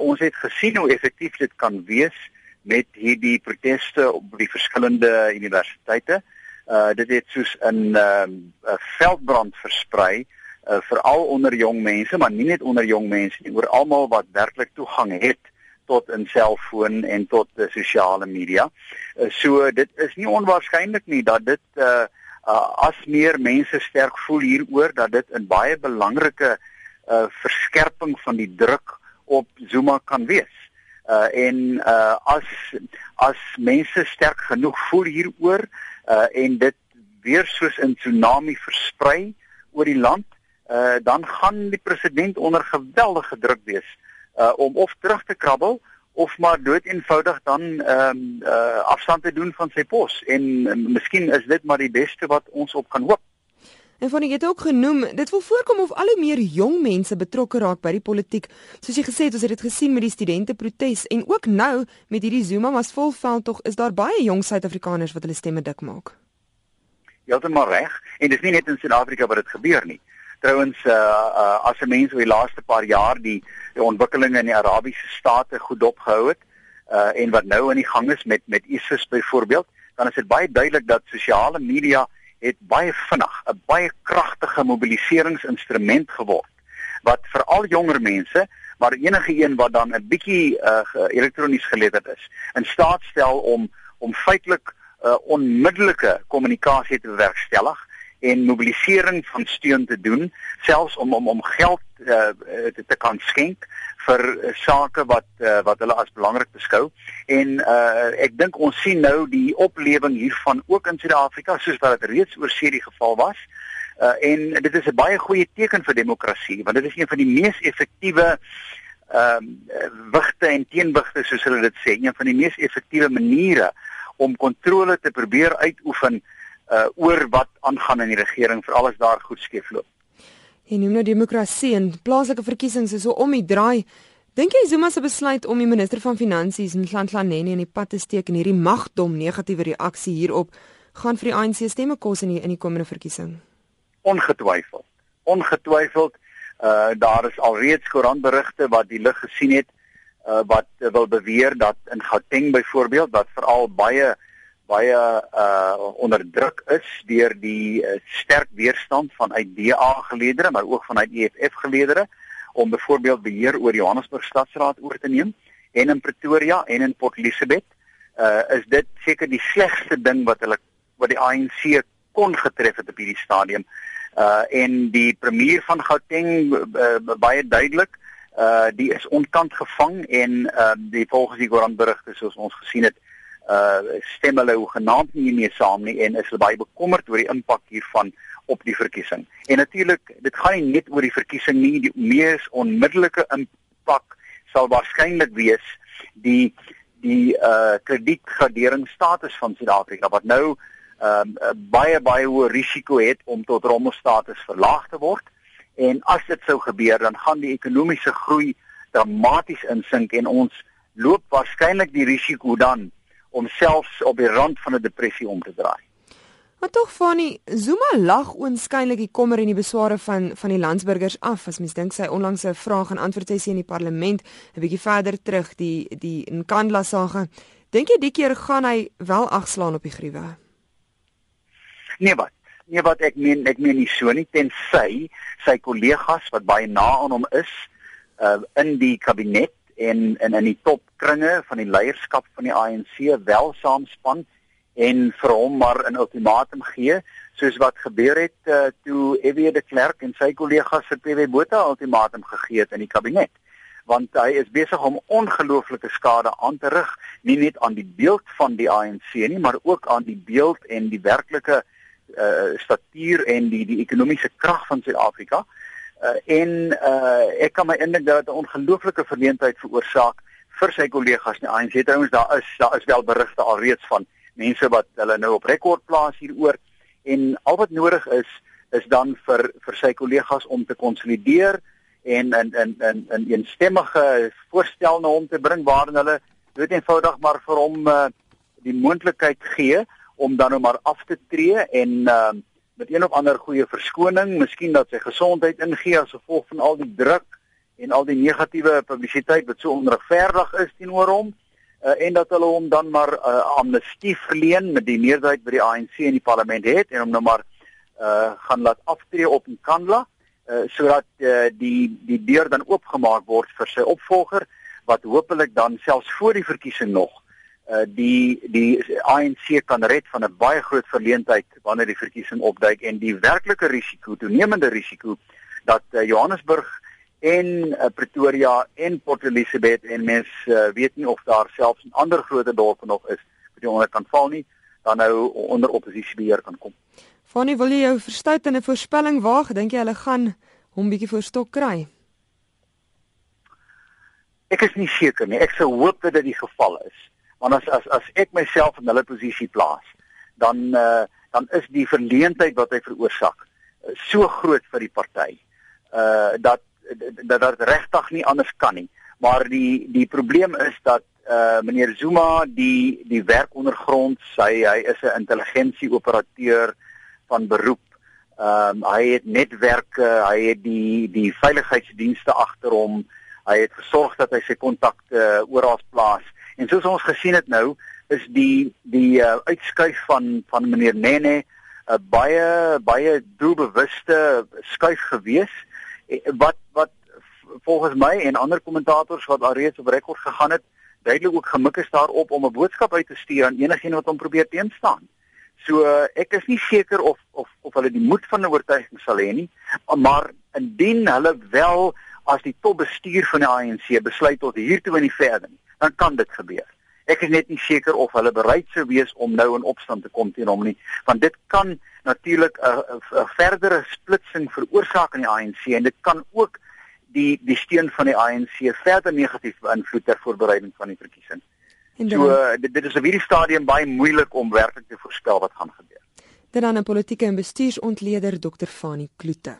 Ons het gesien hoe effektief dit kan wees met hierdie proteste op die verskillende universiteite. Uh dit het soos 'n ehm, 'n uh, veldbrand versprei uh, veral onder jong mense, maar nie net onder jong mense nie, oor almal wat werklik toegang het tot 'n selfoon en tot die sosiale media. Uh, so dit is nie onwaarskynlik nie dat dit uh, uh as meer mense sterk voel hieroor dat dit 'n baie belangrike uh verskerping van die druk op Zuma kan wees. Uh en uh as as mense sterk genoeg voel hieroor uh en dit weer soos 'n tsunami versprei oor die land, uh dan gaan die president onder geweldige druk wees uh om of terug te krabbel of maar dood eenvoudig dan ehm um, uh afstand te doen van sy pos en uh, miskien is dit maar die beste wat ons op kan hoop. En van ek het ook genoem, dit wil voorkom of al hoe meer jong mense betrokke raak by die politiek. Soos jy gesê het, ons het dit gesien met die studente protes en ook nou met hierdie Zuma mas volveld tog is daar baie jong Suid-Afrikaners wat hulle stemme dik maak. Heeltemal reg. En dis nie net in Suid-Afrika wat dit gebeur nie. Trouwens uh, uh as 'n mens oor die laaste paar jaar die, die ontwikkelinge in die Arabiese state goed opgehou het uh en wat nou aan die gang is met met ISIS byvoorbeeld, dan is dit baie duidelik dat sosiale media het baie vinnig 'n baie kragtige mobiliseringsinstrument geword wat vir al jonger mense maar enige een wat dan 'n bietjie uh, elektronies geletterd is in staat stel om om feitelik uh, onmiddellike kommunikasie te bewerkstellig en mobilisering van steun te doen selfs om om om geld uh, te, te kan skenk vir uh, sake wat uh, wat hulle as belangrik beskou en uh, ek dink ons sien nou die oplewing hiervan ook in Suid-Afrika soos wat dit reeds oor see die geval was uh, en dit is 'n baie goeie teken vir demokrasie want dit is een van die mees effektiewe ehm um, wigte en teenwigte soos hulle dit sê een van die mees effektiewe maniere om kontrole te probeer uitoefen uh oor wat aangaan in die regering vir alles daar goed skeef loop. Jy noem nou demokrasie en plaaslike verkiesings is so om die draai. Dink jy Zuma se besluit om die minister van finansies Nhlanhlaneni in die pad te steek en hierdie magdom negatiewe reaksie hierop gaan vir die ANC stemme kos in die in die komende verkiesing? Ongetwyfeld. Ongetwyfeld. Uh daar is alreeds koerantberigte wat die lig gesien het uh wat uh, wil beweer dat in Gauteng byvoorbeeld wat veral baie baie uh onderdruk is deur die uh, sterk weerstand vanuit DA geleedere maar ook vanuit EFF geleedere om byvoorbeeld beheer oor Johannesburg stadsraad oor te neem. En in Pretoria en in Port Elizabeth uh is dit seker die slegste ding wat hulle wat die ANC kon getref het op hierdie stadium. Uh en die premier van Gauteng uh, baie duidelik uh die is ontkant gevang en uh die volgens die koerantberigte soos ons gesien het stem hulle genaamd nie meer saam nie en is hulle baie bekommerd oor die impak hiervan op die verkiesing. En natuurlik, dit gaan nie net oor die verkiesing nie, die mees onmiddellike impak sal waarskynlik wees die die uh kredietgraderingsstatus van Suid-Afrika wat nou ehm uh, baie baie hoë risiko het om tot rommelstatus verlaag te word. En as dit sou gebeur, dan gaan die ekonomiese groei dramaties insink en ons loop waarskynlik die risiko dan om selfs op die rand van 'n depressie om te draai. Maar tog Fanny, Zuma lag oënskynlik die kommer en die besware van van die landsburgers af as mens dink sy onlangse vraag en antwoord sessie in die parlement 'n bietjie verder terug die die Nkandla sage. Dink jy die keer gaan hy wel agslaan op die gruwe? Nee wat? Nee wat ek meen ek meen nie so nie tensy sy kollegas wat baie na aan hom is uh, in die kabinet en in in die topkringe van die leierskap van die ANC wel saamspan en vir hom maar 'n ultimatum gee soos wat gebeur het uh, toe F.W. de Klerk en sy kollegas vir PW Botha ultimatum gegee het in die kabinet want hy is besig om ongelooflike skade aan te rig nie net aan die beeld van die ANC nie maar ook aan die beeld en die werklike uh, statuur en die die ekonomiese krag van Suid-Afrika uh, en uh, ek kan my indink dat dit 'n ongelooflike verleentheid veroorsaak vir sy kollegas in die ANC. Trouwens daar is daar is wel berigte alreeds van mense wat hulle nou op rekord plaas hieroor en al wat nodig is is dan vir vir sy kollegas om te konsolideer en in in in 'n eenstemmige voorstel na hom te bring waarin hulle weet eenvoudig maar vir hom uh, die moontlikheid gee om dan nou maar af te tree en uh, met een of ander goeie verskoning, miskien dat sy gesondheid ingee as gevolg van al die druk en al die negatiewe publisiteit wat so onregverdig is teenoor hom uh, en dat hulle hom dan maar uh, amnestie verleen met die meerderheid by die ANC in die parlement het en hom nou maar uh, gaan laat aftree op in Kandla uh, sodat uh, die die deur dan oopgemaak word vir sy opvolger wat hopelik dan selfs voor die verkiesing nog uh, die die ANC kan red van 'n baie groot verleentheid wanneer die verkiesing opduik en die werklike risiko toenemende risiko dat uh, Johannesburg en uh, Pretoria en Port Elizabeth en mens uh, weet nie of daar selfs 'n ander groot dorp nog is wat die onderkant val nie dan nou onder oppositiebeheer kan kom. Fanny, wil jy jou verstout in 'n voorspelling waag? Dink jy hulle gaan hom bietjie voor stok kry? Ek is nie seker nie. Ek sou hoop dat dit die geval is. Want as as as ek myself in hulle posisie plaas, dan uh, dan is die verleentheid wat hy veroorsaak uh, so groot vir die party. Uh dat dat dit regtig nie anders kan nie. Maar die die probleem is dat uh meneer Zuma die die werk ondergrond, hy hy is 'n intelligensieoperateur van beroep. Ehm um, hy het netwerke, hy het die die veiligheidsdienste agter hom. Hy het gesorg dat hy sy kontakte uh, oral plaas. En soos ons gesien het nou, is die die uh, uitskuif van van meneer Nene 'n uh, baie baie doelbewuste skuif geweest wat wat volgens my en ander kommentators wat al reeds op rekord gegaan het, duidelik ook gemik is daarop om 'n boodskap uit te stuur aan enigiemand wat hom probeer teenstaan. So ek is nie seker of of of hulle die moed van 'n oortuiging sal hê nie, maar indien hulle wel as die topbestuur van die ANC besluit tot hier toe en nie verder nie, dan kan dit gebeur. Ek is net nie seker of hulle bereid sou wees om nou in opstand te kom teen hom nie, want dit kan natuurlik 'n verdere splitsing veroorsaak in die ANC en dit kan ook die die steun van die ANC verder negatief beïnvloed ter voorbereiding van die verkiesing. So dit, dit is op hierdie stadium baie moeilik om werklik te voorspel wat gaan gebeur. Dit dan 'n politieke en bestuursontleder Dr. Fanie Kloete.